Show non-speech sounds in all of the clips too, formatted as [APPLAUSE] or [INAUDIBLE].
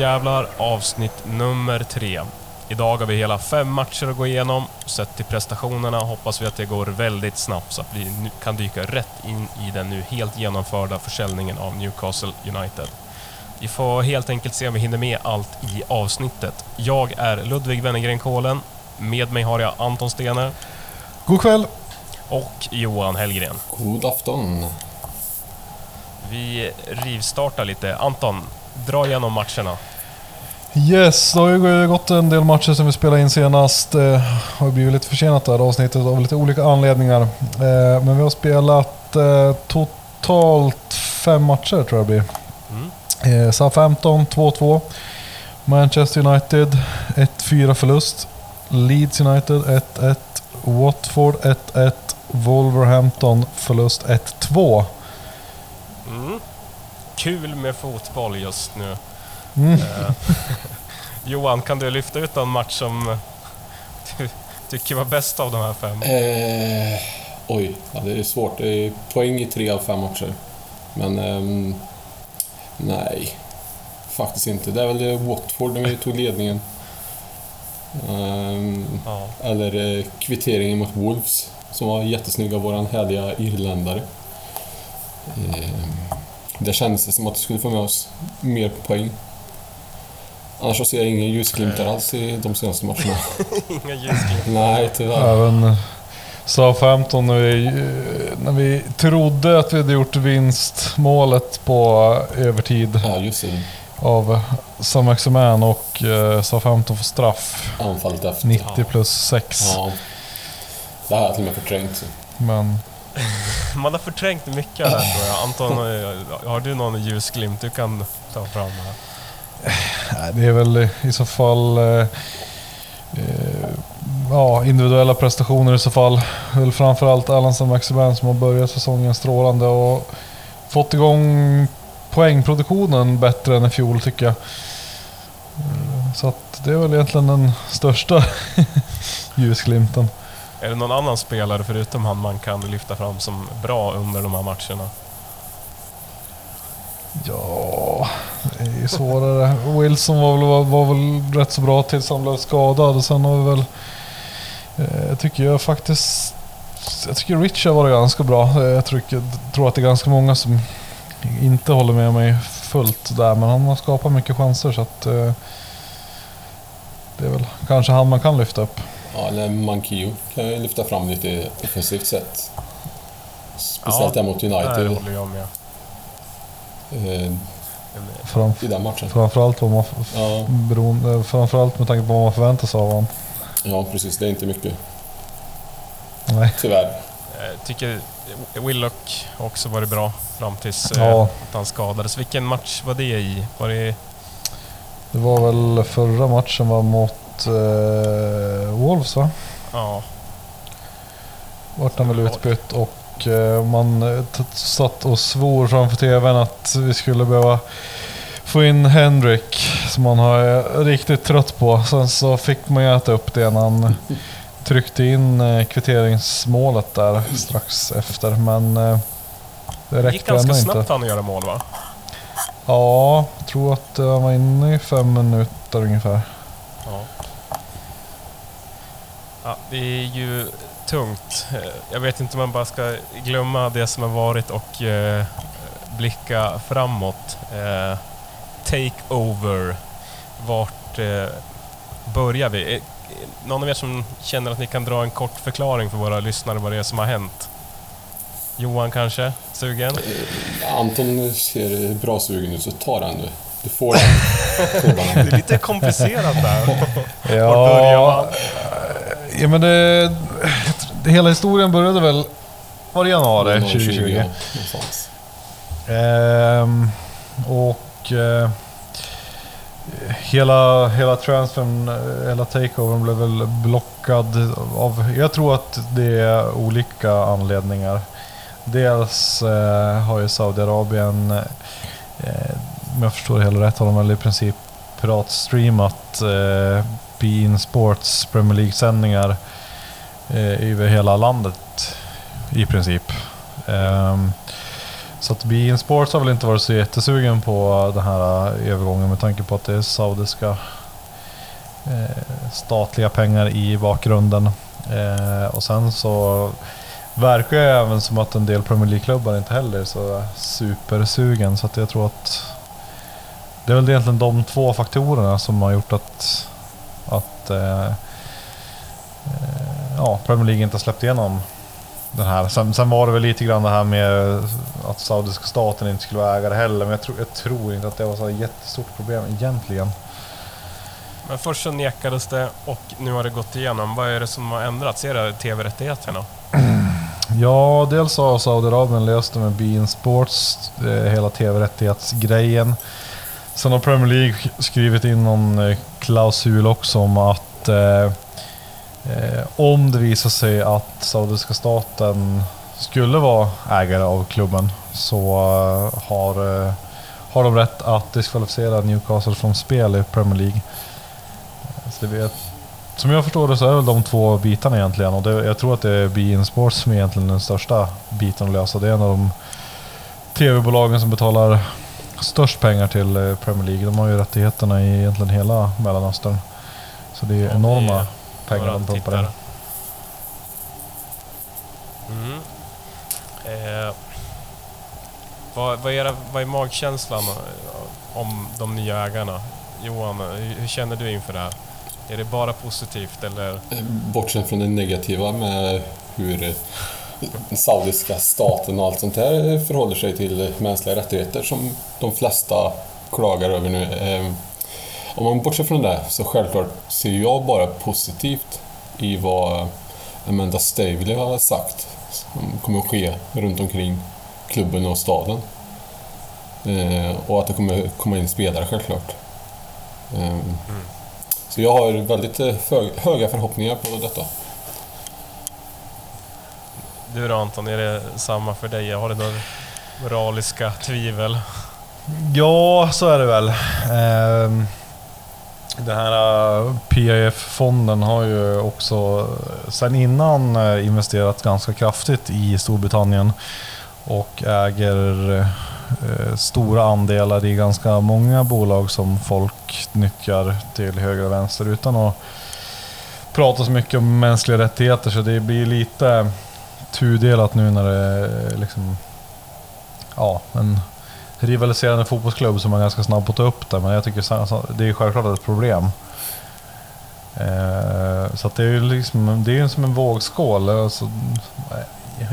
Skatjävlar avsnitt nummer tre. Idag har vi hela fem matcher att gå igenom. Sett till prestationerna hoppas vi att det går väldigt snabbt så att vi nu kan dyka rätt in i den nu helt genomförda försäljningen av Newcastle United. Vi får helt enkelt se om vi hinner med allt i avsnittet. Jag är Ludvig Wennergren Kålen. Med mig har jag Anton Stener God kväll! och Johan Hellgren. God afton. Vi rivstartar lite. Anton, dra igenom matcherna. Yes, det har ju gått en del matcher som vi spelade in senast. Det har ju blivit lite försenat det här avsnittet av lite olika anledningar. Eh, Men vi har spelat eh, totalt fem matcher tror jag det blir. Mm. Eh, Southampton 2-2. Manchester United 1-4 förlust. Leeds United 1-1. Watford 1-1. Wolverhampton förlust 1-2. Mm. Kul med fotboll just nu. Mm. Eh, [LAUGHS] Johan, kan du lyfta ut en match som du tycker var bäst av de här fem? Eh, oj, ja, det är svårt. Det är poäng i tre av fem matcher. Men ehm, nej, faktiskt inte. Det är väl Watford när vi tog ledningen. Ehm, Ja. eller eh, kvitteringen mot Wolves som var jättesnygg av våran härliga irländare. Ehm, det kändes det som att vi skulle få med oss mer poäng. Annars så ser jag inga ljusglimtar alls i de senaste matcherna. [LAUGHS] Inga ljusglimt. Nej, tyvärr. Även Southampton när vi, när vi trodde att vi hade gjort vinstmålet på övertid Ja, just det. av Saint-Maximin och eh, Southampton får straff. Anfallet efter. 90 plus 6. Ja. Det här har jag till och med förträngt. Men [LAUGHS] Man har förträngt mycket här tror jag. Anton, har du någon ljusglimt du kan ta fram? Här? Nej, det är väl i så fall eh, eh, ja, individuella prestationer i så fall. Väl framförallt Allan Saint-Maximin som har börjat säsongen strålande och fått igång poängproduktionen bättre än i fjol tycker jag. Eh, Så att det är väl egentligen den största [LAUGHS] ljusglimten. Är det någon annan spelare förutom han man kan lyfta fram som bra under de här matcherna? Ja, är ju svårare. Wilson var väl, var, var väl rätt så bra tills han blev skadad. Och sen har vi väl... Eh, jag tycker jag faktiskt... Jag tycker Rich har varit ganska bra. Eh, Jag tror, tror att det är ganska många som inte håller med mig fullt där. Men han har skapat mycket chanser så att... Eh, det är väl kanske han man kan lyfta upp. Ja, eller Mankio kan jag lyfta fram lite offensivt sett. Speciellt där mot United håller jag med. Eh, Fram, i den matchen. framförallt, vad man, Ja, beroende, framförallt med tanke på vad man förväntar sig av honom. ja, precis. Det är inte mycket. Nej. Tyvärr. Jag tycker Willock också varit bra fram tills Ja. eh, att han skadades. Vilken match var det i? Var det... Det var väl förra matchen var mot eh, Wolves va? Ja. Vart han väl utbytt och eh, man eh, satt och svor framför TVn att vi skulle behöva få in Henrik som man har är riktigt trött på. Sen så fick man ju äta upp det när han [LAUGHS] tryckte in eh, kvitteringsmålet där strax efter. Men eh, det Det gick räckte ganska ändå snabbt inte. han att göra mål va? Ja, jag tror att eh, han var inne i fem minuter ungefär. Ja. ja. Det är ju tungt. Eh, Jag vet inte om man bara ska glömma det som har varit och eh, blicka framåt. Eh, take over. Vart eh, börjar vi? Eh, någon av er som känner att ni kan dra en kort förklaring för våra lyssnare vad det är som har hänt? Johan kanske? Sugen? Eh, Anton ser bra sugen ut, så ta den du. Du får den. [LAUGHS] Det är lite komplicerat där. Ja, Var börjar man? ja men det... Hela historien började väl... Var det januari 2020? ja, någonstans. Ehm, och... Eh, hela, hela transfern, eh, hela takeovern blev väl blockad av... Jag tror att det är olika anledningar. Dels eh, har ju Saudiarabien, eh, om jag förstår det hela rätt, har de väl i princip piratstreamat eh, Bein Sports Premier League-sändningar eh, Eh, över hela landet i princip. Ehm, så att Bein Sports har väl inte varit så jättesugen på den här eh, övergången med tanke på att det är saudiska eh, statliga pengar i bakgrunden. Och sen så verkar det även som att en del Premier League-klubbar inte heller är så supersugen. Så att jag tror att det är väl egentligen de två faktorerna som har gjort att, att eh, ja, Premier League inte har släppt igenom den här. Sen, sen, var det väl lite grann det här med att saudiska staten inte skulle vara ägare heller, men jag, tro, jag tror inte att det var så jättestort problem egentligen. Men först så nekades det och nu har det gått igenom. Vad är det som har ändrats? Är det TV-rättigheterna? [CLEARS THROAT] Ja, dels har Saudiarabien löst det med Bein Sports, eh, hela TV-rättighetsgrejen. Sen har Premier League skrivit in någon eh, klausul också om att eh, om det visar sig att saudiska staten skulle vara ägare av klubben så eh, har, eh, har de rätt att diskvalificera Newcastle från spel i Premier League. Så det vet, som jag förstår det så är väl de två bitarna egentligen och det, jag tror att det är Bein Sports som är egentligen den största biten att lösa. Det är en av de TV-bolagen som betalar störst pengar till eh, Premier League. De har ju rättigheterna i egentligen hela Mellanöstern. Så det är Ja, enorma det är pengar några de pumpar in. tittare. Mm. Eh, vad, vad, är det, vad är magkänslan eh, om de nya ägarna? Johan, hur, känner du inför det här? Är det bara positivt eller? Eh, Bortsett från det negativa med hur eh, den saudiska staten och allt sånt där förhåller sig till mänskliga rättigheter som de flesta klagar över nu. Eh, Om man bortser från det så självklart ser jag bara positivt i vad Amanda Stavely har sagt som kommer att ske runt omkring klubben och staden. Eh, och att det kommer komma in spelare självklart. Eh, Så jag har väldigt eh, höga förhoppningar på detta. Du då Anton, är det samma för dig? Har du några moraliska tvivel? Ja, så är det väl. Ehm, den här äh, PIF-fonden har ju också äh, sen innan äh, investerat ganska kraftigt i Storbritannien och äger stora andelar i ganska många bolag som folk nyttjar till höger och vänster utan att prata så mycket om mänskliga rättigheter. Så det blir lite tudelat nu när det liksom ja, en rivaliserande fotbollsklubb som är ganska snabb på att ta upp det, men jag tycker det är självklart ett problem. Eh, så att det är ju liksom, det är ju som en vågskål. Alltså,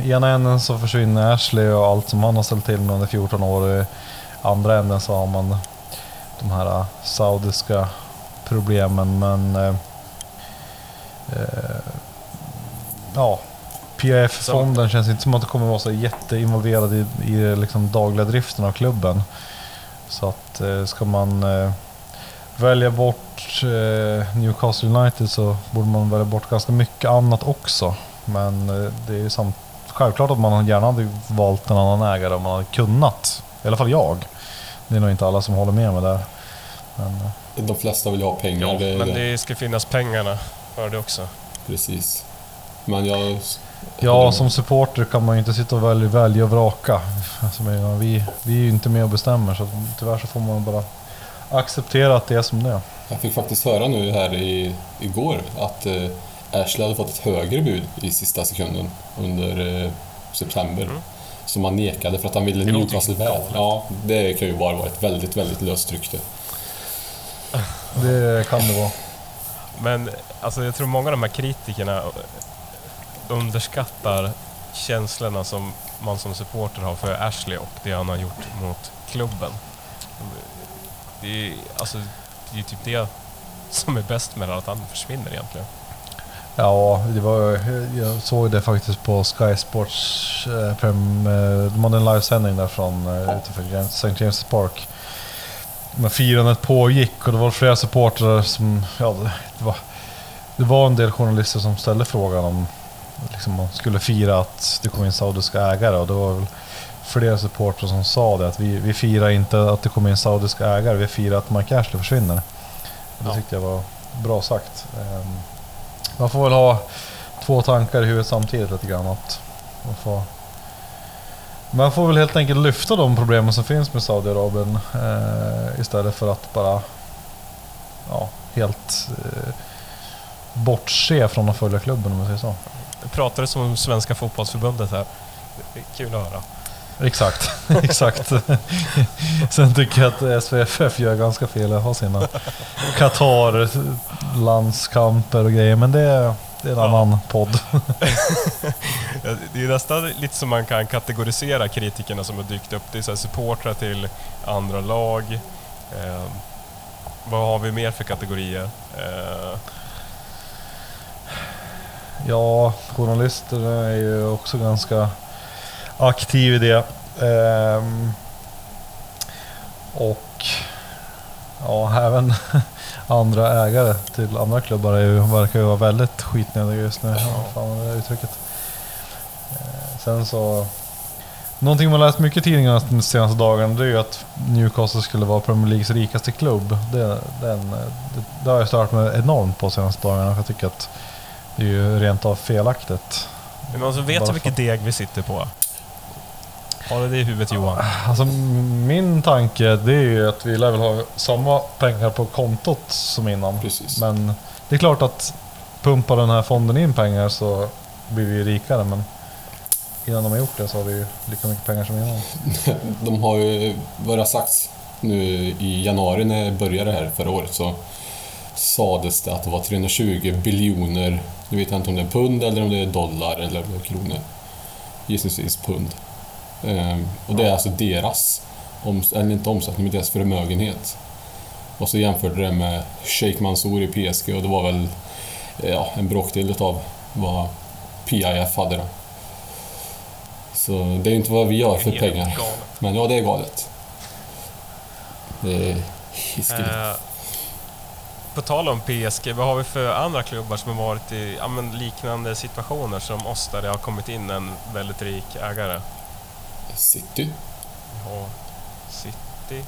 I ena änden så försvinner Ashley och allt som han har ställt till med under 14 år. I andra änden så har man de här eh, saudiska problemen, men... Eh, ja, PIF-fonden känns inte som att det kommer vara så jätteinvolverad i, i liksom dagliga driften av klubben. Så att eh, ska man eh, välja bort eh, Newcastle United så borde man välja bort ganska mycket annat också. Men eh, det är ju samt, självklart att man gärna hade valt en annan ägare om man hade kunnat. I alla fall jag. Det är nog inte alla som håller med mig där. Men, eh, De flesta vill ha pengar. Ja, det men det. det ska finnas pengarna för det också. Precis. Men jag... Ja, som supporter kan man ju inte sitta och välja, välja och vraka. Alltså, vi, vi är ju inte med och bestämmer så tyvärr så får man bara acceptera att det är som det är. Jag fick faktiskt höra nu här i, igår att eh, Ashley hade fått ett högre bud i sista sekunden under eh, september. Mm. Som han nekade för att han ville Newcastle väl. Ja, det kan ju bara vara ett väldigt, väldigt löst rykte. Det kan det vara. Men alltså, jag tror många av de här kritikerna underskattar känslorna som man som supporter har för Ashley och det han har gjort mot klubben. Det är, alltså, det är ju typ det som är bäst med det, att han försvinner egentligen. Ja, det var, jag såg det faktiskt på Sky Sports. Eh, prem, eh, de hade en livesändning där från eh, utanför St. James Park. Men firandet pågick och det var flera supportrar som... Ja, det var, det var en del journalister som ställde frågan om liksom, man skulle fira att det kom in saudiska ägare och det var väl flera supportrar som sa det att vi, vi firar inte att det kom in saudiska ägare, vi firar att Mike Ashley försvinner. Det Ja. tyckte jag var bra sagt. Ehm, man får väl ha två tankar i huvudet samtidigt lite grann. Att man får Man får väl helt enkelt lyfta de problemen som finns med Saudiarabien eh, istället för att bara ja, helt eh, bortse från att följa klubben om man säger så. Du pratade som Svenska fotbollsförbundet här. Det är kul att höra. Exakt, [LAUGHS] exakt. [LAUGHS] Sen tycker jag att SVFF gör ganska fel att ha sina Qatar-landskamper och grejer, men det är, det är en Ja. annan podd. [LAUGHS] Det är nästan lite som man kan kategorisera kritikerna som har dykt upp. Det är så supportrar till andra lag. Eh, vad har vi mer för kategorier? Eh, Ja, journalister är ju också ganska aktiv i det. Ehm, och ja, även [LAUGHS] andra ägare till andra klubbar är ju, verkar ju vara väldigt skitnödiga just nu. Ja. Fan det uttrycket. Eh, sen så... Någonting man läst mycket i tidningarna de senaste dagarna det är ju att Newcastle skulle vara Premier Leagues rikaste klubb. Det, den, det, det har jag stört mig enormt på senaste dagarna. Jag tycker att det är ju rent av felaktigt. är det någon som vet Varför? vilket deg vi sitter på? Har du det i huvudet Johan? Alltså min tanke det är ju att vi lär väl ha samma pengar på kontot som innan. Precis. Men det är klart att pumpar den här fonden in pengar så blir vi rikare. Men innan de har gjort det så har vi ju lika mycket pengar som innan. [LAUGHS] De har ju, vad det har sagts nu i januari när det började här förra året så sades det att det var 320 biljoner, nu vet jag inte om det är pund eller om det är dollar eller om det är kronor. Gissningsvis pund. Ehm, och det är alltså deras, oms- eller inte omsättning, men deras förmögenhet. Och så jämförde det med Sheikh Mansour i PSG och det var väl ja, en bråkdel av vad PIF hade då. Så det är inte vad vi har för pengar. Men ja, det är galet. Det är. Eh, på tal om PSG, vad har vi för andra klubbar som har varit i ja, men liknande situationer som oss där det har kommit in en väldigt rik ägare? City, har City,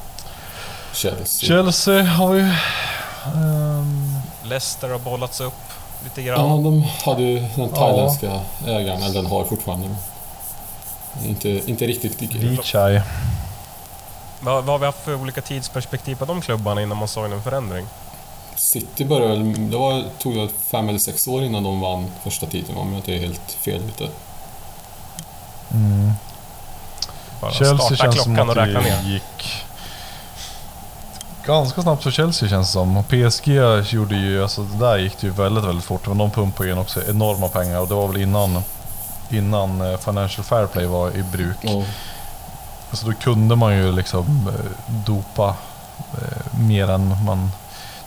Chelsea. Chelsea har ju... ehm, Leicester har bollats upp lite Ja, grann. de hade ju den thailändska ägaren, eller den har fortfarande. Inte, inte riktigt lika. Vichai. Vad, vad har vi haft för olika tidsperspektiv på de klubbarna innan man såg en förändring? City började väl, det var, tog väl fem eller sex år innan de vann första titeln om jag inte är helt fel ute. Mm. Bara Chelsea starta känns som klockan att och räkna det ner. gick ganska snabbt för Chelsea känns det som. Och PSG gjorde ju, alltså det där gick det ju väldigt, väldigt fort. Men de pumpade ju in också enorma pengar och det var väl innan, innan eh, Financial Fair Play var i bruk. Och Så då kunde man ju liksom eh, dopa eh, mer än man...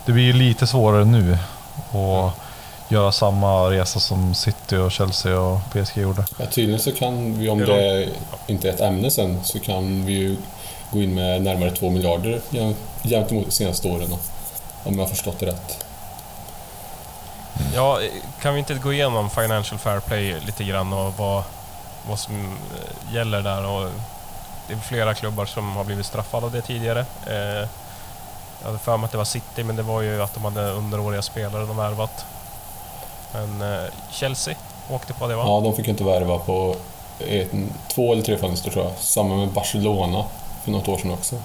Det blir ju lite svårare nu att göra samma resa som City och Chelsea och PSG gjorde. ja, tydligen så kan vi, om det inte är ett ämne sen, så kan vi ju gå in med närmare två miljarder jäm- jämt emot de senaste åren. Om jag har förstått det rätt. Ja, kan vi inte gå igenom Financial Fair Play lite grann och vad, vad som eh, gäller där? Och det är flera klubbar som har blivit straffade av det tidigare. Eh, jag hade för mig att det var City, men det var ju att de hade underåriga spelare de värvat. Men eh, Chelsea åkte på det va? Ja, de fick inte värva på ett, två eller tre fönster tror jag. Samma med Barcelona för något år sedan också.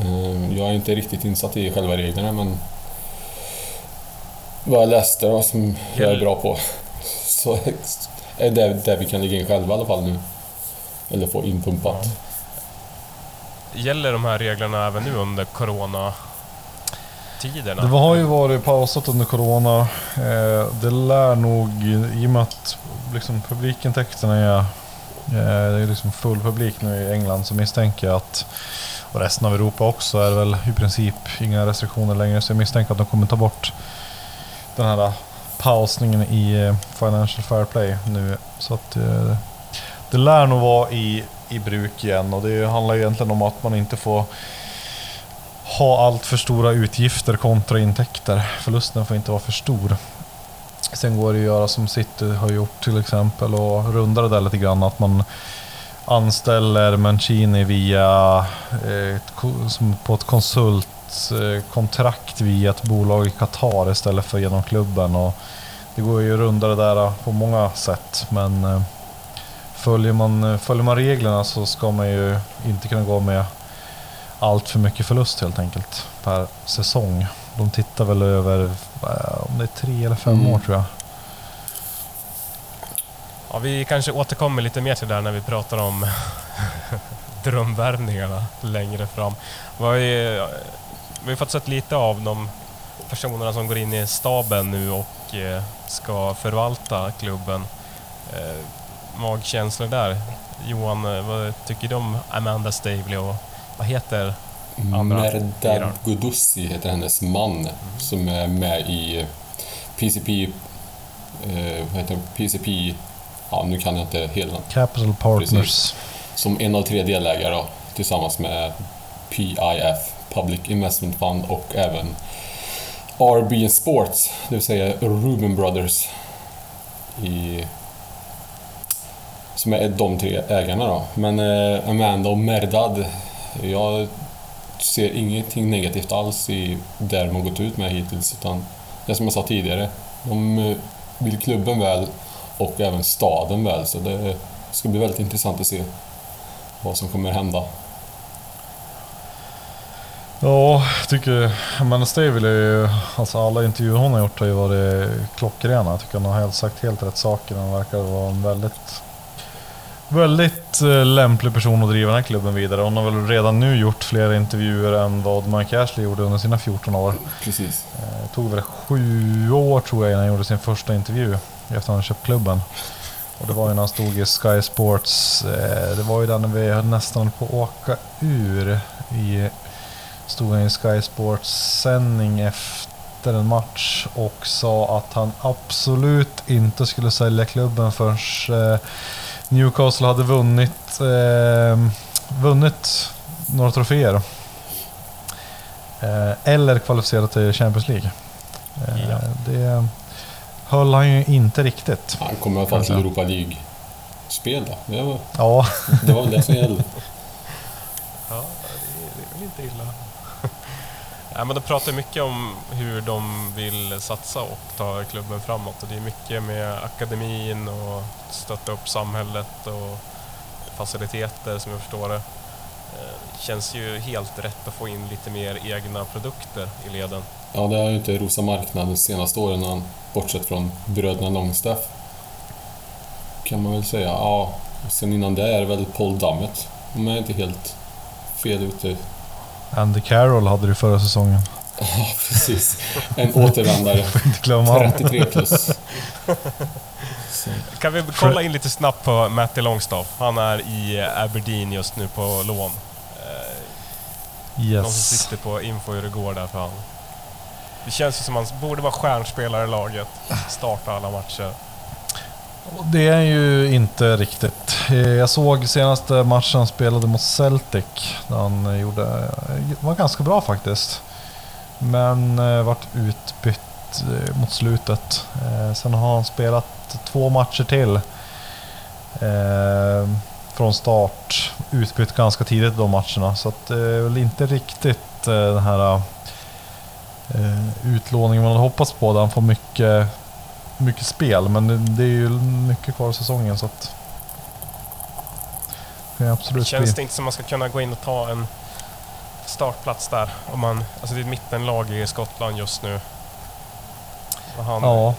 Ehm, Jag är inte riktigt insatt i själva reglerna men vad jag läste då, som jag är bra på så är det där vi kan ligga in själva i alla fall nu. Eller få inpumpat. Gäller de här reglerna även nu under Corona-tiderna? Det har ju varit pausat under Corona. Eh, det lär nog, i och med att liksom publikintäkterna är, eh, det är liksom full publik nu i England, så misstänker jag att, och resten av Europa också, är det väl i princip inga restriktioner längre. Så jag misstänker att de kommer ta bort den här pausningen i eh, Financial Fair Play nu. Så att eh, det lär nog vara i, i bruk igen och det handlar egentligen om att man inte får ha allt för stora utgifter kontra intäkter. Förlusten får inte vara för stor. Sen går det att göra som City har gjort till exempel och runda det där lite grann. Att man anställer Mancini via eh, ett på ett konsultkontrakt via ett bolag i Qatar istället för genom klubben. Och det går ju att runda det där på många sätt men eh, följer man, följer man reglerna så ska man ju inte kunna gå med allt för mycket förlust helt enkelt per säsong. De tittar väl över, eh, om det är tre eller fem Mm. år tror jag. Ja, vi kanske återkommer lite mer till det där när vi pratar om [LAUGHS] drömvärvningarna längre fram. Vi har, ju, vi har fått sett lite av de personerna som går in i staben nu och eh, ska förvalta klubben. Magkänslor där. Johan, eh, vad tycker du om Amanda Stavely och vad heter Andra Merdad. Gudussi heter hennes man som är med i PCP... Eh, vad heter det? PCP... Ja, nu kan jag inte hela. Capital Partners. Precis. Som en av tre delägare då, tillsammans med PIF, Public Investment Fund och även RB Sports, det vill säga Ruben Brothers. I, som är de tre ägarna då. Men eh, Amanda och Merdad, jag ser ingenting negativt alls i där de har gått ut med hittills. Utan det som jag sa tidigare, de eh, vill klubben väl och även staden väl. Så det ska bli väldigt intressant att se vad som kommer hända. Ja, jag tycker Amanda Stavely ju, alltså alla intervjuer hon har gjort har ju varit klockrena. Jag tycker hon har sagt helt rätt saker. Hon verkar vara en väldigt, väldigt eh, lämplig person att driva den här klubben vidare. Hon har väl redan nu gjort fler intervjuer än vad Mike Ashley gjorde under sina 14 år. Precis. Eh, Det tog väl sju år tror jag innan han gjorde sin första intervju efter att han köpt klubben. Och det var ju när han stod i Sky Sports. eh, Det var ju när vi nästan på att åka ur. I, stod han i Sky Sports sändning efter en match och sa att han absolut inte skulle sälja klubben förrän eh, Newcastle hade vunnit, eh, vunnit några troféer. Eh, eller kvalificerat till Champions League. Eh, Ja. Det höll han ju inte riktigt. Han kommer i alla fall till. Europa League-spel då. Det var, Ja, det var det som gällde. Ja, det är väl inte illa ja, men de pratar mycket om hur de vill satsa och ta klubben framåt. Och det är mycket med akademin och stötta upp samhället och faciliteter som jag förstår det. Det känns ju helt rätt att få in lite mer egna produkter i leden. Ja, det har ju inte rosat marknaden de senaste åren, bortsett från bröderna Longstaff. Kan man väl säga. Ja, sen innan det är det väl Paul Dummett. De är inte helt fel ute. Andy Carroll hade det förra säsongen. Ja, precis. En återvändare. [LAUGHS] Inte glömma honom. 33 plus. Så, [LAUGHS] Kan vi kolla in lite snabbt på Matti Longstaff? Han är i Aberdeen just nu på lån. Eh, Någon som Yes. sitter på info hur det går där för han. Det känns ju som han borde vara stjärnspelare i laget. Starta alla matcher. Det är ju inte riktigt. Eh, jag såg senaste matchen han spelade mot Celtic. Där han eh, gjorde, eh, var ganska bra faktiskt. Men vart utbytt mot slutet. Sen har han spelat två matcher till. Från start. Utbytt ganska tidigt i de matcherna. Så att det är väl inte riktigt den här utlåningen man hade hoppats på. Där han får mycket mycket spel, men det, det är ju mycket kvar av säsongen så att... Det absolut Känns bli... det inte som man ska kunna gå in och ta en startplats där? Om man, alltså det är ett mittenlag i Skottland just nu. Och han Ja,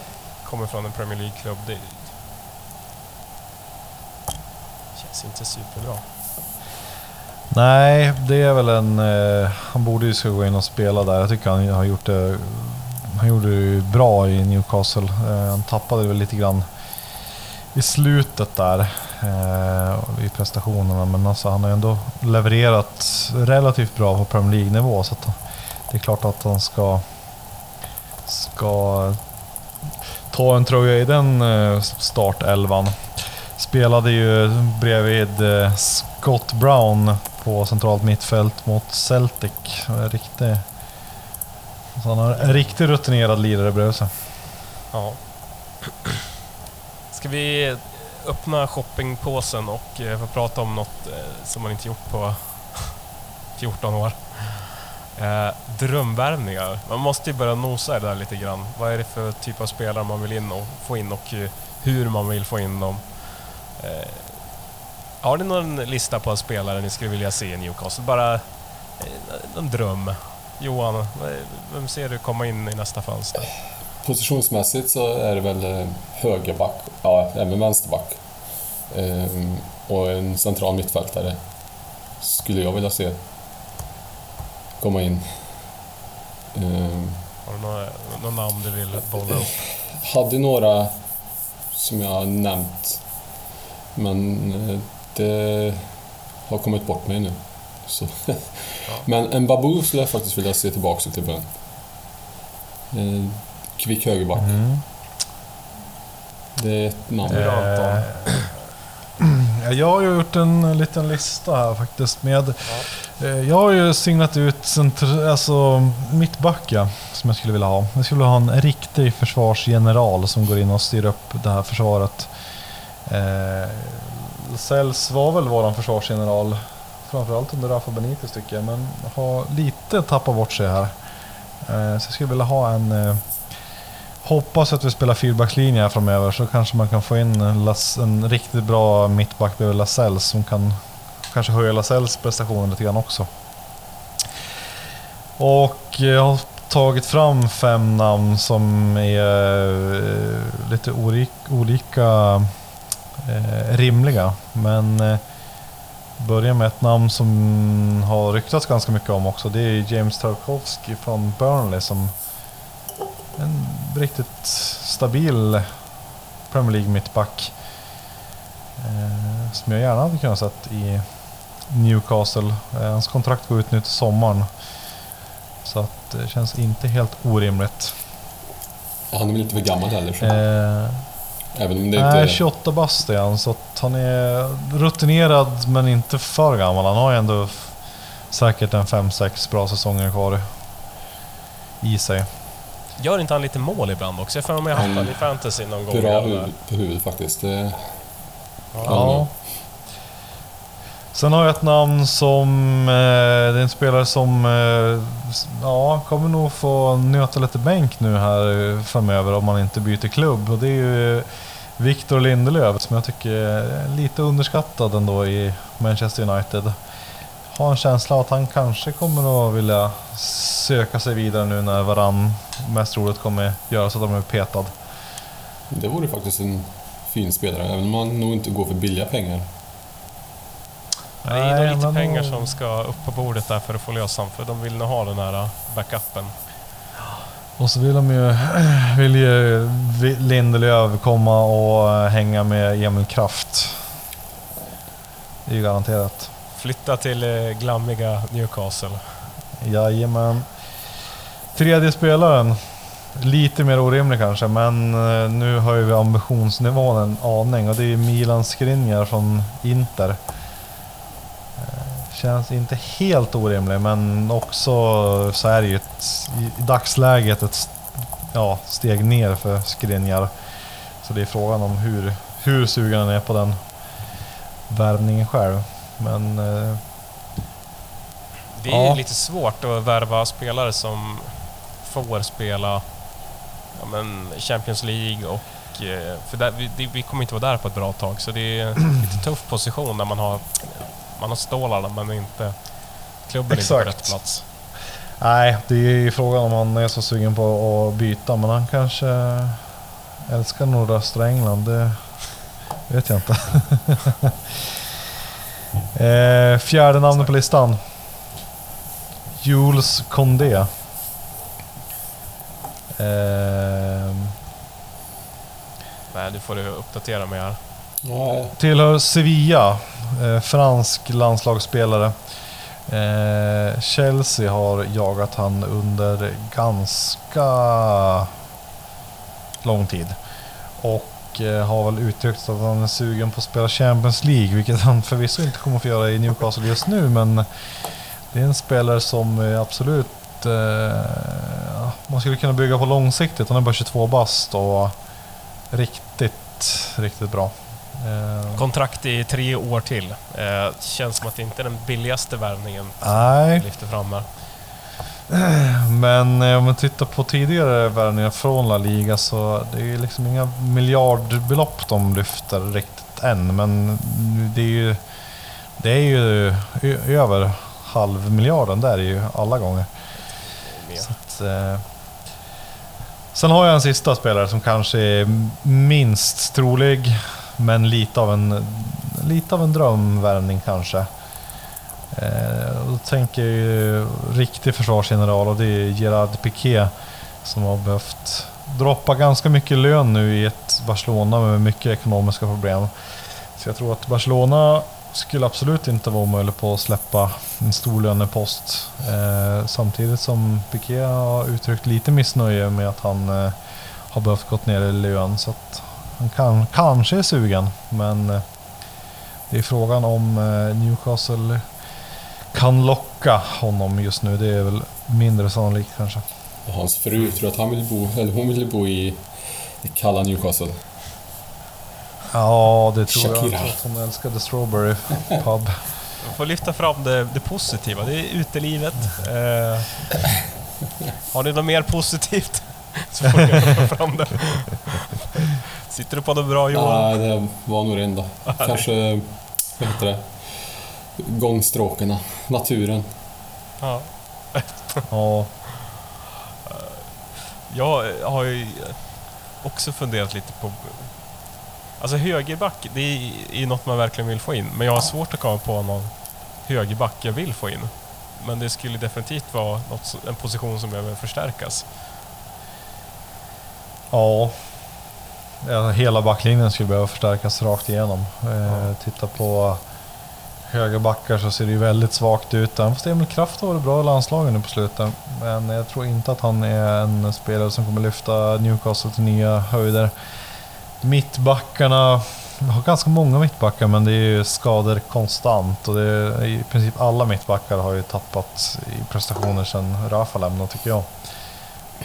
kommer från en Premier League-klubb. Det känns inte superbra. nej, det är väl en... Eh, han borde ju gå in och spela där. Jag tycker han har gjort det... Han gjorde det ju bra i Newcastle. Eh, han tappade väl lite grann i slutet där eh, i prestationerna, men alltså, han har ju ändå levererat relativt bra på Premier League-nivå. Så att det är klart att han ska, ska ta en tröja i den eh, startelvan. Spelade ju bredvid eh, Scott Brown på centralt mittfält mot Celtic. Eh, Riktigt så han har en riktigt rutinerad lirare bredvid sig. Ja. Ska vi öppna shoppingpåsen och eh, få prata om något eh, som man inte gjort på [LAUGHS] 14 år? Eh, drömvärvningar. Man måste ju börja nosa i det där lite grann. Vad är det för typ av spelare man vill in och få in och eh, hur man vill få in dem. Eh, Har ni någon lista på spelare ni skulle vilja se i Newcastle? Bara eh, en dröm. Johan, vem ser du komma in i nästa fönster? Positionsmässigt så är det väl eh, högerback, ja även vänsterback. Ehm, och en central mittfältare skulle jag vilja se komma in. Ehm, Har du några, några namn du vill bolla upp? hade några som jag nämnt, men eh, det har kommit bort mig nu. Så. Men en Babu skulle jag faktiskt vilja se tillbaka till början. Eh, Kvick högerback. Mm. Det är ett namn. [CLEARS THROAT] Ja, Jag har ju gjort en liten lista här faktiskt med... eh, Jag har ju signat ut centr- alltså, mittbacka som jag skulle vilja ha. Jag skulle vilja ha en riktig försvarsgeneral som går in och styr upp det här försvaret. Eh, Sells var väl våran försvarsgeneral, framförallt under Rafa Benitez tycker jag, men har lite tappat bort sig här. Eh, så jag skulle vilja ha en... Eh, hoppas att vi spelar fyrbackslinje här framöver så kanske man kan få in en, riktigt bra mittback bredvid Lasells som kan kanske höja Lasells prestationer lite grann också. Och jag har tagit fram fem namn som är eh, lite olika rimliga. Men eh, börja med ett namn som har ryktats ganska mycket om också. Det är James Tarkovsky från Burnley som en riktigt stabil Premier League mittback. Eh, som jag gärna hade kunnat sett i Newcastle. Eh, hans kontrakt går ut nu till sommaren. Så att det känns inte helt orimligt. Han är väl inte för gammal heller. Så. Eh, Även om det nej, inte... 28 bast är han, så att han är rutinerad men inte för gammal. Han har ju ändå säkert en 5-6 bra säsonger kvar i sig. Gör inte han lite mål ibland också? Jag har för mig att jag har haft Han- han i fantasy någon gång. Bra huvud, på huvudet faktiskt. Det, Ja. Sen har jag ett namn som... Eh, det är en spelare som eh, ja, kommer nog få nöta lite bänk nu här framöver om man inte byter klubb. Och det är ju eh, Victor Lindelöf som jag tycker är lite underskattad ändå i Manchester United. Har en känsla att han kanske kommer att vilja söka sig vidare nu när Varann mest troligt kommer göra så att de är petad. det vore faktiskt en fin spelare, även om man nog inte går för billiga pengar. Det är nog lite pengar som ska upp på bordet där för att få lösa honom, för de vill nog ha den här uh, backupen. Och så vill de ju, [CLEARS THROAT] vill ju Lindelöf komma och eh, hänga med Emil Kraft. Det är ju garanterat. Flytta till eh, glammiga Newcastle. Jajamän. Tredje spelaren. Lite mer orimlig kanske, men nu höjer vi ambitionsnivån en aning och det är Milan Skriniar från Inter. Känns inte helt orimlig, men också så är det ju ett, i dagsläget ett ja, steg ner för Skriniar. Så det är frågan om hur, hur sugen han är på den värvningen själv. Men eh, Det är Ja. lite svårt att värva spelare som får spela ja, men Champions League och... eh, För där, vi, vi kommer inte vara där på ett bra tag, så det är en [CLEARS THROAT] lite tuff position när man har, man har stålarna men inte klubben är inte på Exakt. rätt plats. Nej, det är ju frågan om han är så sugen på att byta, men han kanske älskar nordöstra England. Det vet jag inte. [LAUGHS] eh, fjärde namnet på listan. Jules Condé. Eh, Nej, nu får du uppdatera mig här. Ja, tillhör Sevilla, Eh, fransk landslagsspelare. Eh, Chelsea har jagat han under ganska lång tid. Och eh, har väl uttryckt att han är sugen på att spela Champions League, vilket han förvisso inte kommer att få göra i Newcastle just nu, men det är en spelare som eh, absolut eh, man skulle kunna bygga på långsiktigt. Han är bara 22 bast och riktigt, riktigt bra. Eh, Kontrakt i tre år till. Eh, känns som att det inte är den billigaste värvningen Nej, lyfter fram här. men eh, om man tittar på tidigare värvningar från La Liga så det är liksom inga miljardbelopp de lyfter riktigt än. Men det är ju Det är ju över halvmiljarden där är ju alla gånger. Att, eh. Sen har jag en sista spelare som kanske är minst trolig, men lite av en, lite av en drömvärvning kanske. Eh, då tänker jag ju riktig försvarsgeneral och det är Gerard Piqué som har behövt droppa ganska mycket lön nu i ett Barcelona med mycket ekonomiska problem. Så jag tror att Barcelona skulle absolut inte vara omöjligt på att släppa en stor lönepost. Eh, samtidigt som Piqué har uttryckt lite missnöje med att han eh, har behövt gått ner i lön. Så att han kan, kanske är sugen, men eh, det är frågan om eh, Newcastle kan locka honom just nu. Det är väl mindre sannolikt kanske. Och hans fru, tror att han vill bo, eller hon vill bo i det kalla Newcastle. Ja, det tror jag. Shakira. Jag tror att hon älskade Strawberry Pub. Man får lyfta fram det, det positiva. Det är utelivet. Eh, har ni något mer positivt så får lyfta fram det. Sitter du på något bra Johan? Nej, det var nog det enda. [LAUGHS] Kanske, vad heter det? Gångstråkarna, naturen. Ja. Ja, [LAUGHS] Jag har ju också funderat lite på... Alltså högerback, det är ju något man verkligen vill få in. Men jag har svårt att komma på någon högerback jag vill få in. Men det skulle definitivt vara något, en position som behöver förstärkas. Ja. Ja. Hela backlinjen skulle behöva förstärkas rakt igenom. Eh, titta på högerbackar så ser det ju väldigt svagt ut. Även fast Emil Kraft har varit bra i landslagen nu på slutet. Men jag tror inte att han är en spelare som kommer lyfta Newcastle till nya höjder. Mittbackarna, vi har ganska många mittbackar men det är ju skador konstant. Och det är, I princip alla mittbackar har ju tappat i prestationer sedan Rafa lämnade tycker jag.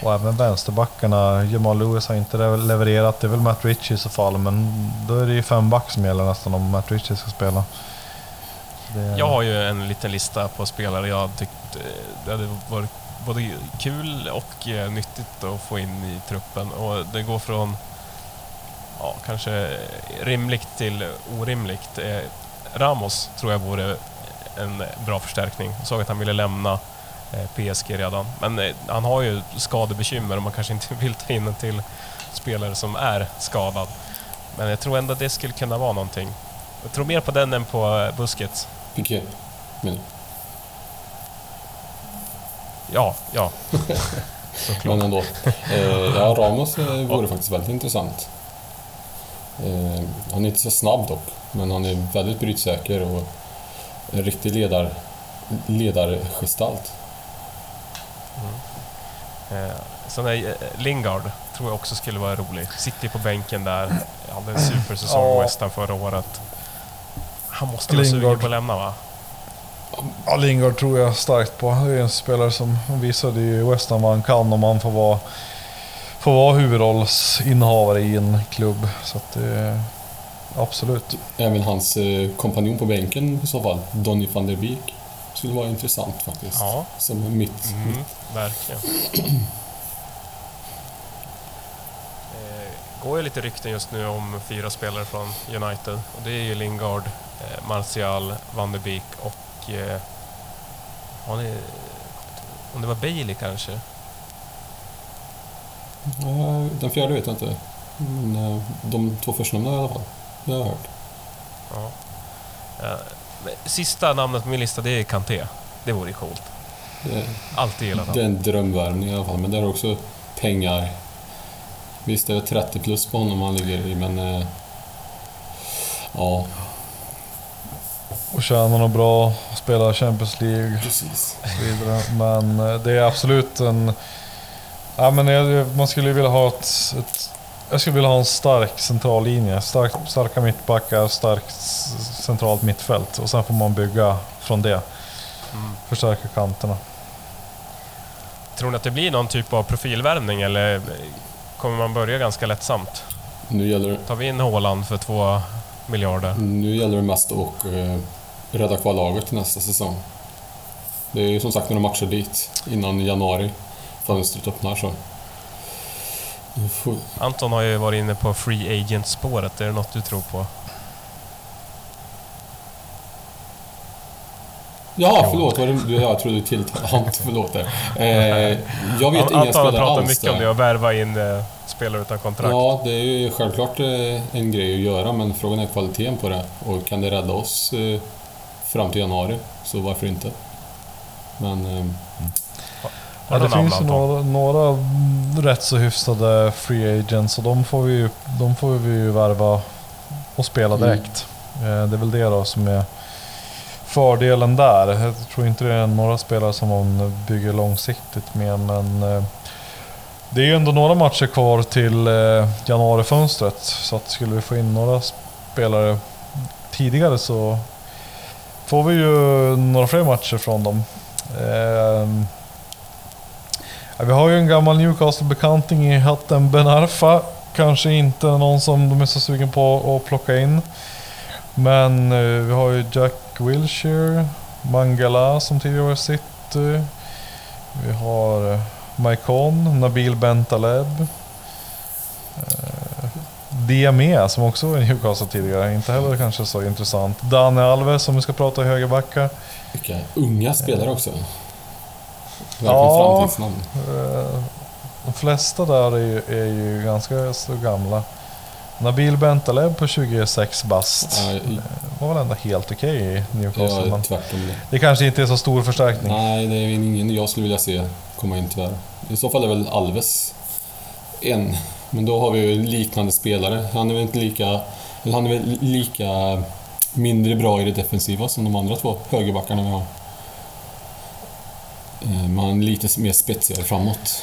Och även vänsterbackarna, Jamal Lewis har inte levererat. Det är väl Matt Ritchie i så fall, men då är det ju fem back som gäller nästan om Matt Ritchie ska spela. Det, Jag har ju en liten lista på spelare jag tyckt eh, det hade varit både kul och eh, nyttigt att få in i truppen. Och det går från ja, kanske rimligt till orimligt. Eh, Ramos tror jag vore en bra förstärkning. Jag såg att han ville lämna PSG redan. Men eh, han har ju skadebekymmer och man kanske inte [LAUGHS] vill ta in en till spelare som är skadad. Men jag tror ändå det skulle kunna vara någonting. Jag tror mer på den än på eh, Busquets. Piqué. Men, Ja, ja. [LAUGHS] Men ändå. Eh, ja, Ramos eh, vore faktiskt väldigt intressant. Eh, han är inte så snabb dock, men han är väldigt brytsäker och en riktig ledar, ledargestalt. Eh, sen är eh, Lingard tror jag också skulle vara rolig. Sitter på bänken där. Hade en [CLEARS THROAT] supersäsong i Ja. West Ham förra året. Han måste vara sugen på att lämna va? Ja, Lingard tror jag starkt på. Det är en spelare som visade i West Ham vad han kan om han får vara, får vara huvudrollsinnehavare i en klubb. Så att det, absolut. Även hans eh, kompanjon på bänken i så fall, Donny van der Beek, skulle vara intressant faktiskt. Ja. Som mitt... Mm, verkligen. [CLEARS THROAT] Eh, går ju lite rykten just nu om fyra spelare från United. Och det är ju Lingard, eh, Martial, Van de Beek och... Eh, har ni, om det var Bailey kanske? Eh, Den fjärde vet jag inte. Men de två förstnämnda i alla fall. Det har jag hört. Ja. Eh, sista namnet på min lista det är Kanté. Det vore ju coolt. Det, Alltid gillat det är honom. en drömvärvning i alla fall, men det är också pengar. Visst, det är 30 plus på honom han ligger i, men... eh, Ja, Och tjänar nog bra, spelar Champions League precis. och så vidare. Men eh, det är absolut en... Ja, men jag, man skulle vilja ha ett, ett... Jag skulle vilja ha en stark central linje. Stark, starka mittbackar, starkt centralt mittfält. Och sen får man bygga från det. Mm. Förstärka kanterna. Tror ni att det blir någon typ av profilvärvning eller kommer man börja ganska lättsamt? Nu gäller, Tar vi in Haaland för två miljarder? nu gäller det mest att eh, rädda kvar laget till nästa säsong. Det är ju som sagt några matcher dit innan januari fönstret öppnar så... Får- Anton har ju varit inne på free agent-spåret. Är det något du tror på? Ja, förlåt. Jag trodde till Ant, förlåt där. Eh, jag vet inga Anton har spelare pratat alls mycket om det, att värva in eh, spelare utan kontrakt. Ja, det är ju självklart eh, en grej att göra, men frågan är kvaliteten på det. Och kan det rädda oss eh, fram till januari, så varför inte? Men eh, Ja, du det finns ju Anton? några, några mm, rätt så hyfsade free agents och de får vi ju, de får vi ju värva och spela Mm. direkt. Eh, Det är väl det då som är fördelen där. Jag tror inte det är några spelare som man bygger långsiktigt med men eh, det är ju ändå några matcher kvar till eh, januarifönstret så att skulle vi få in några spelare tidigare så får vi ju några fler matcher från dem. Vi har ju en gammal Newcastle-bekanting i hatten Ben Arfa. Kanske inte någon som de är så sugen på att plocka in. Men eh, vi har ju Jack Wilshere, Mangala som tidigare var i City. Vi har eh, Maikon, Nabil Bentaleb. Eh, Diame som också var i Newcastle tidigare. Inte heller kanske så intressant. Dani Alves som vi ska prata högerbacka. vilka unga spelare också. Ja. framtidsnamn. Eh, De flesta där är ju, är ju ganska så gamla. Nabil Bentaleb på 26 bast. Ja, Eh, var väl ändå helt okej i Newcastle. men tvärtom det. det kanske inte är så stor förstärkning. Nej, det är ingen jag skulle vilja se komma in tyvärr. I så fall är väl Alves en. Men då har vi ju liknande spelare. Han är väl inte lika... Eller han är väl lika mindre bra i det defensiva som de andra två högerbackarna vi har. Eh, man är lite mer spetsigare framåt.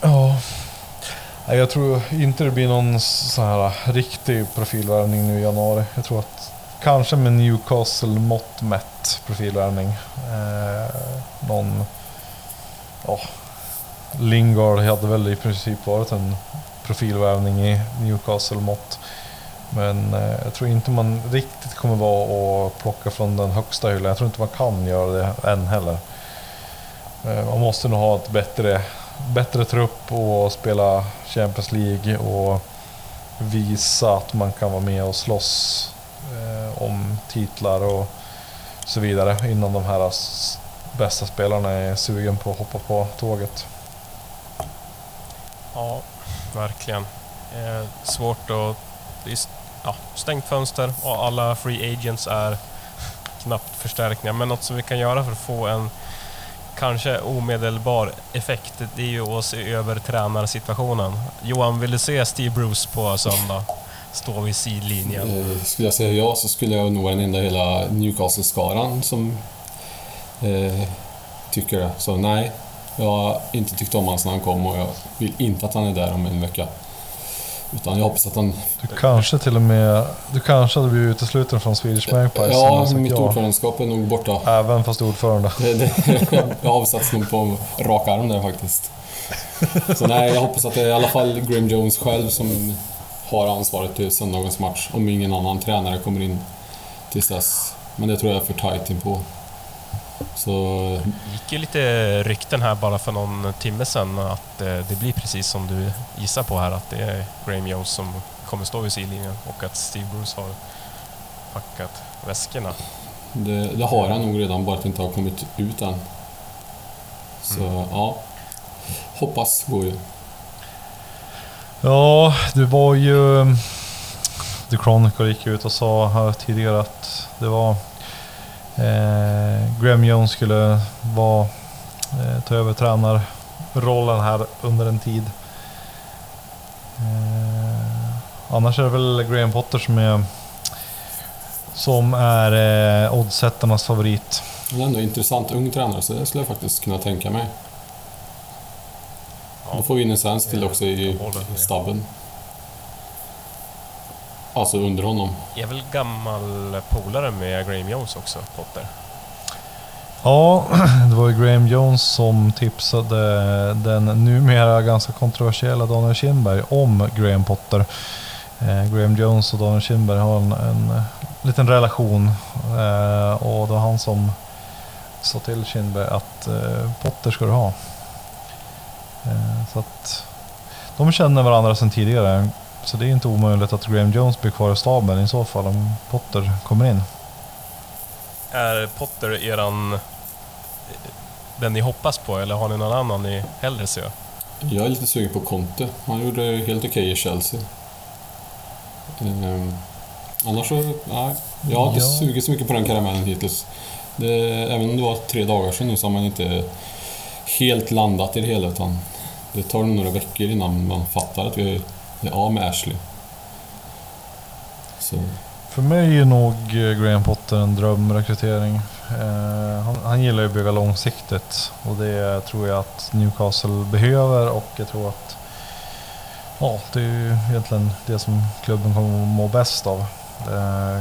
Ja. Jag tror inte det blir någon sån här äh, riktig profilvärvning nu i januari. Jag tror att kanske med Newcastle mått mätt profilvärvning. Eh, någon... Ja. Lingard hade väl i princip varit en profilvärvning i Newcastle mått. Men eh, jag tror inte man riktigt kommer vara och plocka från den högsta hyllan. Jag tror inte man kan göra det än heller. Eh, man måste nog ha ett bättre bättre trupp och spela Champions League och visa att man kan vara med och slåss eh, om titlar och så vidare innan de här bästa spelarna är sugen på att hoppa på tåget. Ja, verkligen. Eh, svårt att... Det är ja, stängt fönster och alla free agents är knappt förstärkningar. Men något som vi kan göra för att få en kanske omedelbar effekt, det är ju att se över tränarsituationen. Johan, vill du se Steve Bruce på söndag? Stå vid sidlinjen. Eh, skulle jag säga ja så skulle jag nog vara den enda i hela Newcastle-skaran som eh, tycker det. Så nej, jag har inte tyckt om hans när han kom och jag vill inte att han är där om en vecka. Utan jag hoppas att han... Du kanske till och med du kanske hade blivit utesluten från Swedish Magpies Ja, mitt ja. ordförandeskap är nog borta. Även fast ordförande. Det, det, [LAUGHS] jag avsatts nog på rak arm där faktiskt. Så nej, jag hoppas att det är i alla fall Graham Jones själv som har ansvaret till söndagens match. Om ingen annan tränare kommer in tills dess. Men det tror jag är för tajt in på. Så Det gick ju lite rykten här bara för någon timme sedan att eh, det blir precis som du gissar på här, att det är Graham Jones som kommer stå vid sidlinjen och att Steve Bruce har packat väskorna. det, det har han nog redan, bara att det inte har kommit ut än. Så ja, hoppas går ju. Ja, det var ju... The Chronicle gick ut och sa här tidigare att det var... Eh, Graham Jones skulle vara, eh, ta över tränarrollen här under en tid. Eh, annars är det väl Graham Potter som är, som är eh, oddsättarnas favorit. Men ändå intressant ung tränare, så det skulle jag faktiskt kunna tänka mig. Då får vi in en svensk till också i stabben. Alltså under honom. är väl gammal polare med Graham Jones också, Potter? Ja, [CLEARS THROAT] det var ju Graham Jones som tipsade den numera ganska kontroversiella Daniel Kindberg om Graham Potter. Eh, Graham Jones och Daniel Kindberg har en, en liten relation eh, och det var han som sa till Kindberg att eh, Potter ska du ha. Eh, så att de känner varandra sedan tidigare. Så det är inte omöjligt att Graham Jones blir kvar i staben i så fall om Potter kommer in. Är Potter eran... Den ni hoppas på, eller har ni någon annan ni hellre ser? Jag är lite sugen på Conte. Han gjorde helt okej i Chelsea. Ehm, annars så, nej. Jag har inte Ja. sugit så mycket på den karamellen hittills. Det, även om det var tre dagar sedan nu så har man inte helt landat i det hela utan det tar några veckor innan man fattar att vi är av med Ashley. Så, För mig är nog eh, Graham Potter en drömrekrytering. Eh, han, han gillar ju att bygga långsiktigt och det tror jag att Newcastle behöver och jag tror att ja, det är ju egentligen det som klubben kommer att må bäst av. Eh,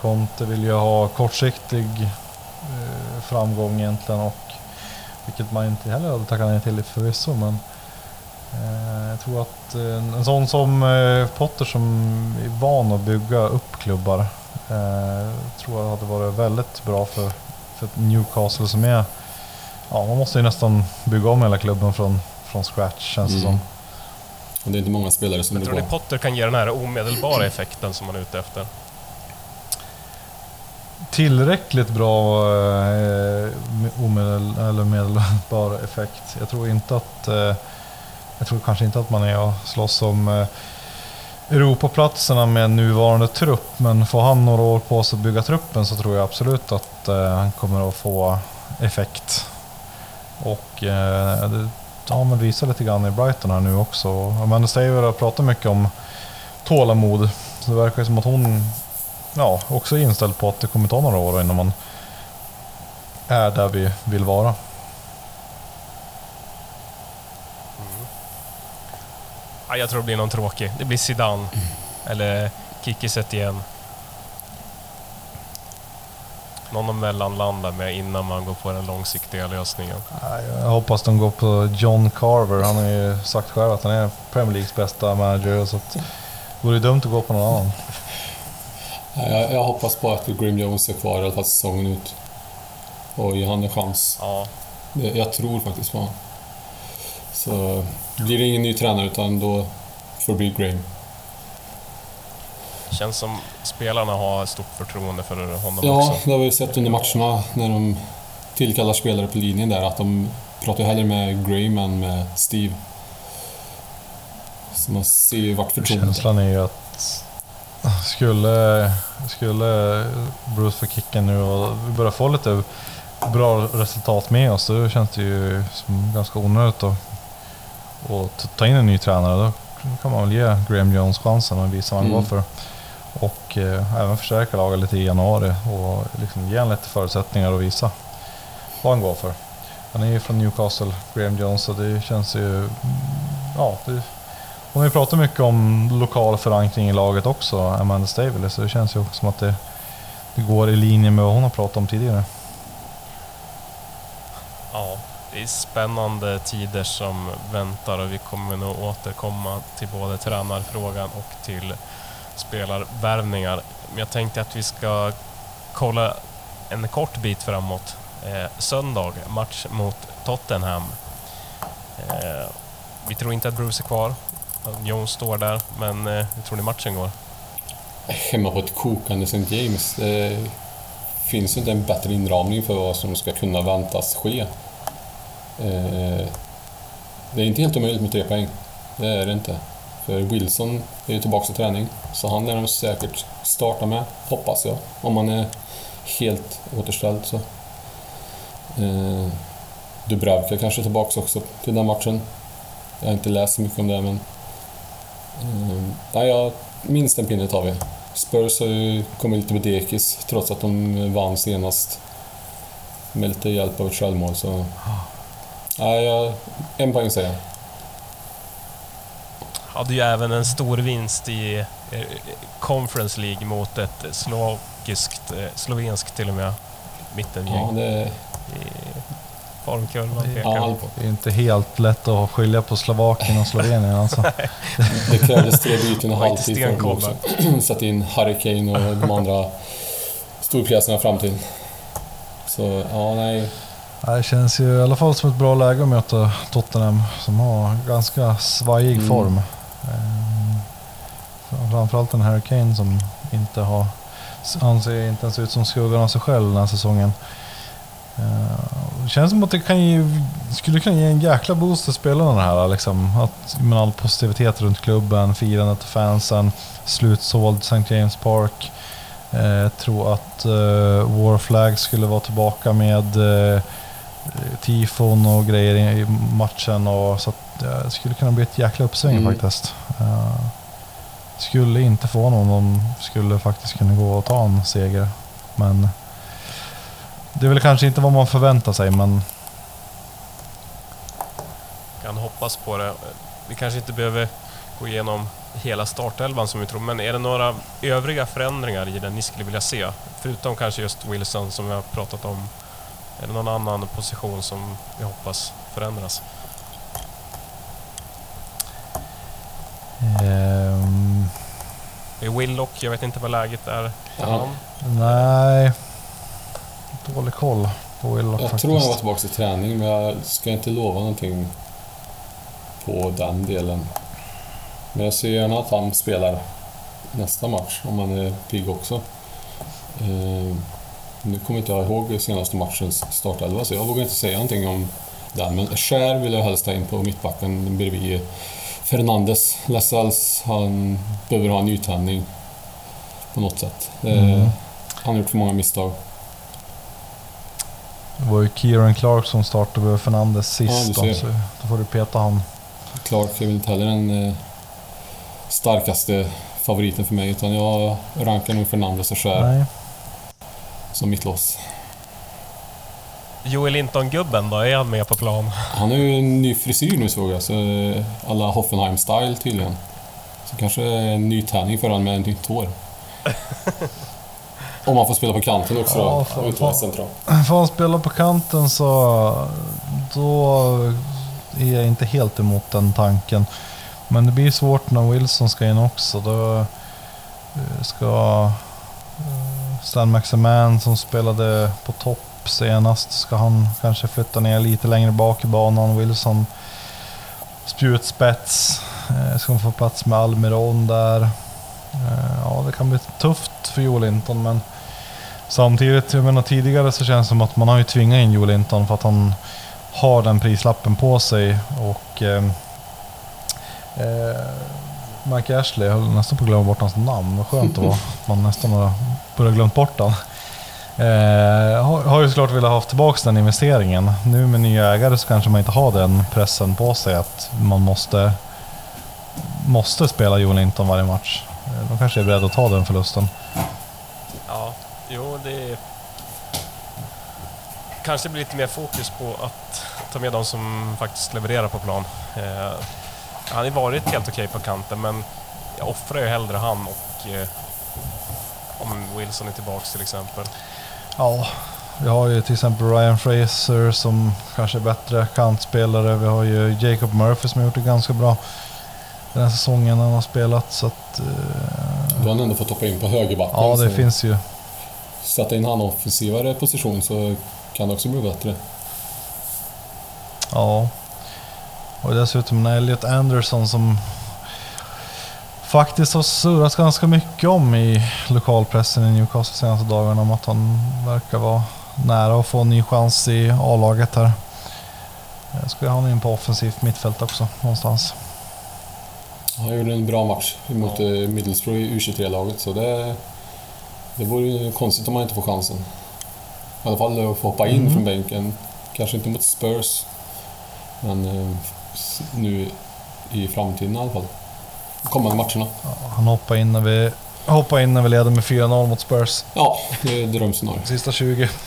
Conte vill ju ha kortsiktig eh, framgång egentligen och vilket man inte heller hade tackat nej till förvisso men Eh, jag tror att eh, en sån som eh, Potter som är van att bygga upp klubbar eh, tror jag hade varit väldigt bra för, för Newcastle som är... Ja, man måste ju nästan bygga om hela klubben från, från scratch känns det Mm. som. och det är inte många spelare som Jag är tror ni. Potter kan ge den här omedelbara effekten som man är ute efter? Tillräckligt bra eh, omedel, eller medelbar effekt. Jag tror inte att... Eh, jag tror kanske inte att man är och slåss om eh, Europaplatserna med nuvarande trupp, men får han några år på sig att bygga truppen så tror jag absolut att eh, han kommer att få effekt. Och eh, det har man visat lite grann i Brighton här nu också. Amanda Staver har pratat mycket om tålamod. Så det verkar ju som att hon ja, också är inställd på att det kommer ta några år innan man är där vi vill vara. Ja, jag tror det blir någon tråkig. Det blir Zidane. Eller Kiki igen. Någon att mellanlanda med innan man går på den långsiktiga lösningen. Jag hoppas de går på John Carver. Han har ju sagt själv att han är Premier Leagues bästa manager. Så att det vore dumt att gå på någon annan. Jag, jag hoppas på att Grim Jones är kvar i alla fall säsongen ut. Och ge han en chans. Ja, Jag tror faktiskt på honom. Så blir det ingen ny tränare utan då får det bli Graham. känns som spelarna har stort förtroende för honom Ja, också. det har vi sett under matcherna när de tillkallar spelare på linjen där att de pratar hellre med Graham än med Steve. Så man ser ju vart förtroendet. Känslan är ju att skulle, skulle Bruce få kicken nu och vi börjar få lite bra resultat med oss, då känns det ju som ganska onödigt att, att ta- in en ny tränare. Då kan man väl ge Graham Jones chansen och visa vad han Mm. går för. Och eh, även förstärka laget lite i januari och liksom ge honom lite förutsättningar och visa vad han går för. Han är ju från Newcastle, Graham Jones, så det känns ju... mm, Ja, det, hon har ju pratat mycket om lokal förankring i laget också, Amanda Staveley, så det känns ju som att det, det går i linje med vad hon har pratat om tidigare. Ja, det är spännande tider som väntar och vi kommer nog återkomma till både tränarfrågan och till spelarvärvningar. Men jag tänkte att vi ska kolla en kort bit framåt. Eh, söndag, match mot Tottenham. Eh, vi tror inte att Bruce är kvar. Jones står där, men eh, hur tror ni matchen går? Hemma på ett kokande St. James. Det finns ju inte en bättre inramning för vad som ska kunna väntas ske. Eh, eh, Det är inte helt omöjligt med tre poäng. Det är det inte. För Wilson är ju tillbaka till träning. Så han lär de säkert starta med, hoppas jag. Om han är helt återställd så. Eh, Dubravka kanske är tillbaka också till den matchen. Jag har inte läst så mycket om det men... Eh, nej, jag, minst en pinne tar vi. Spurs har ju kommit lite på dekis trots att de vann senast. Med lite hjälp av ett självmål så... Ah. Nej, jag, en poäng säger jag. hade ju även en stor vinst i eh, Conference League mot ett slovakiskt, eh, slovenskt till och med, mittengäng Ja, det, pekar Ja, på. Det är inte helt lätt att skilja på Slovakien och Slovenien alltså. [LAUGHS] det krävdes tre byten och halvtid för dem också. [CLEARS THROAT] Satt in Harry Kane och de andra storpjäserna fram till. Så, ja, nej. Det känns ju i alla fall som ett bra läge att möta Tottenham som har ganska svajig Mm. form. Ehm, Framförallt en Harry Kane som inte har Han ser inte ens ut som skuggan av sig själv den här säsongen. Eh, Det känns som att det kan ge, skulle kunna ge en jäkla boost till spelarna det här. Liksom. Att, med all positivitet runt klubben, firandet av fansen, slutsåld St. James Park. Eh, Jag tror att uh, War Flag skulle vara tillbaka med uh, tifon och grejer i matchen. Och, så att, eh, det skulle kunna bli ett jäkla uppsving Mm. faktiskt. Eh, skulle inte få någon de skulle faktiskt kunna gå och ta en seger. Men det är väl kanske inte vad man förväntar sig, men Kan hoppas på det. Vi kanske inte behöver gå igenom hela startelvan som vi tror, men är det några övriga förändringar i den ni skulle vilja se? Förutom kanske just Wilson som vi har pratat om. Är det någon annan position som vi hoppas förändras? ehm, Det är Willock, jag vet inte vad läget är honom. nej. Dålig koll på Willock Jag faktiskt. tror han var tillbaka till träning, men jag ska inte lova någonting på den delen. Men jag ser gärna att han spelar nästa match, om han är pigg också. Eh, nu kommer inte jag ihåg senaste matchens startelva, så jag vågar inte säga någonting om den. Men Skär vill jag helst ha in på mittbacken bredvid Fernandes. Lascelles, han behöver ha en nytändning på något sätt. Eh, Mm. Han har gjort för många misstag. Det var ju Kieran Clark som startade med Fernandes Ja, sist. ser. så då får du peta han. Clark är väl inte heller den eh, starkaste favoriten för mig, utan jag rankar nog Fernandes och Skär Nej. Som mittlås. Joel Linton-gubben då, är han med på plan? Han har ju en ny frisyr nu såg jag, så eh, alla Hoffenheim-style tydligen. Så kanske en ny tärning för honom med ett nytt hår. [LAUGHS] Om han får spela på kanten också Ja, då, fan, och inte vara central. Får han spela på kanten så då är jag inte helt emot den tanken. Men det blir svårt när Wilson ska in också. Då eh, ska Stan Maximan som spelade på topp senast, ska han kanske flytta ner lite längre bak i banan. Wilson spjutspets. Eh, Ska få plats med Almiron där. Eh, Ja, det kan bli tufft för Joel Linton men Samtidigt, jag menar tidigare så känns det som att man har ju tvingat in Joel Linton för att han har den prislappen på sig och eh, eh, Mike Ashley, jag höll nästan på att glömma bort hans namn, vad skönt det var. att Man nästan har börjat glömt bort den. Eh, har, har ju såklart velat ha tillbaka den investeringen. Nu med nya ägare så kanske man inte har den pressen på sig att man måste, måste spela Joel Linton varje match. Eh, de kanske är beredda att ta den förlusten. Ja, jo det... Kanske blir lite mer fokus på att ta med de som faktiskt levererar på plan. Eh, han har ju varit helt okej på kanten, men jag offrar ju hellre han och eh, om Wilson är tillbaks till exempel. Ja, vi har ju till exempel Ryan Fraser som kanske är bättre kantspelare. Vi har ju Jacob Murphy som har gjort det ganska bra den här säsongen han har spelat. Så att, eh, Då har han ändå fått hoppa in på högerbacken. ja, det finns ju. Sätta in han i offensivare position så kan det också bli bättre. Ja. Och dessutom Elliot Anderson som faktiskt har surrat ganska mycket om i lokalpressen i Newcastle senaste dagarna om att han verkar vara nära att få en ny chans i A-laget här. Jag skulle ha honom in på offensivt mittfält också någonstans. Han gjorde en bra match mot eh, Middlesbrough i U23-laget, så det, det vore konstigt om han inte får chansen. I alla fall att få hoppa in Mm. från bänken. Kanske inte mot Spurs, men eh, nu i framtiden i alla fall. De kommande matcherna. Ja, han hoppade in när vi hoppade in när vi leder med 4-0 mot Spurs. Ja, det är drömscenario. Sista 20. [LAUGHS]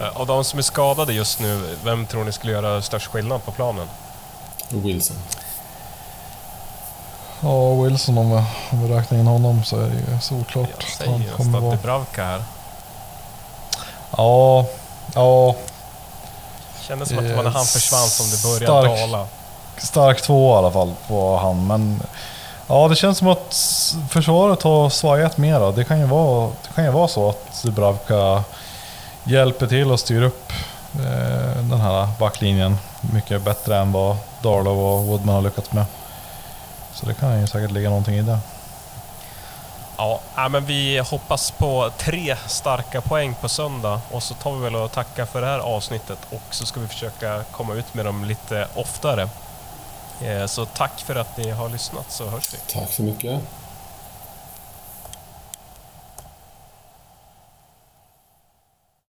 Eh, Av de som är skadade just nu, vem tror ni skulle göra störst skillnad på planen? Wilson. Ja, Wilson om vi, om vi räknar in honom så är det ju solklart Jag säger han just kommer att vara... Här. Ja, ja, Kändes som att det var när han försvann som det började stark. dala stark två i alla fall på han. Men ja, det känns som att försvaret har svajat mer Det kan ju vara, det kan ju vara så att Dubravka hjälper till och styr upp eh, den här backlinjen mycket bättre än vad Darlow och Woodman har lyckats med. Så det kan ju säkert ligga någonting i det. Ja, men vi hoppas på tre starka poäng på söndag och så tar vi väl och tackar för det här avsnittet och så ska vi försöka komma ut med dem lite oftare. Eh, så tack för att ni har lyssnat så hörs vi. Tack så mycket.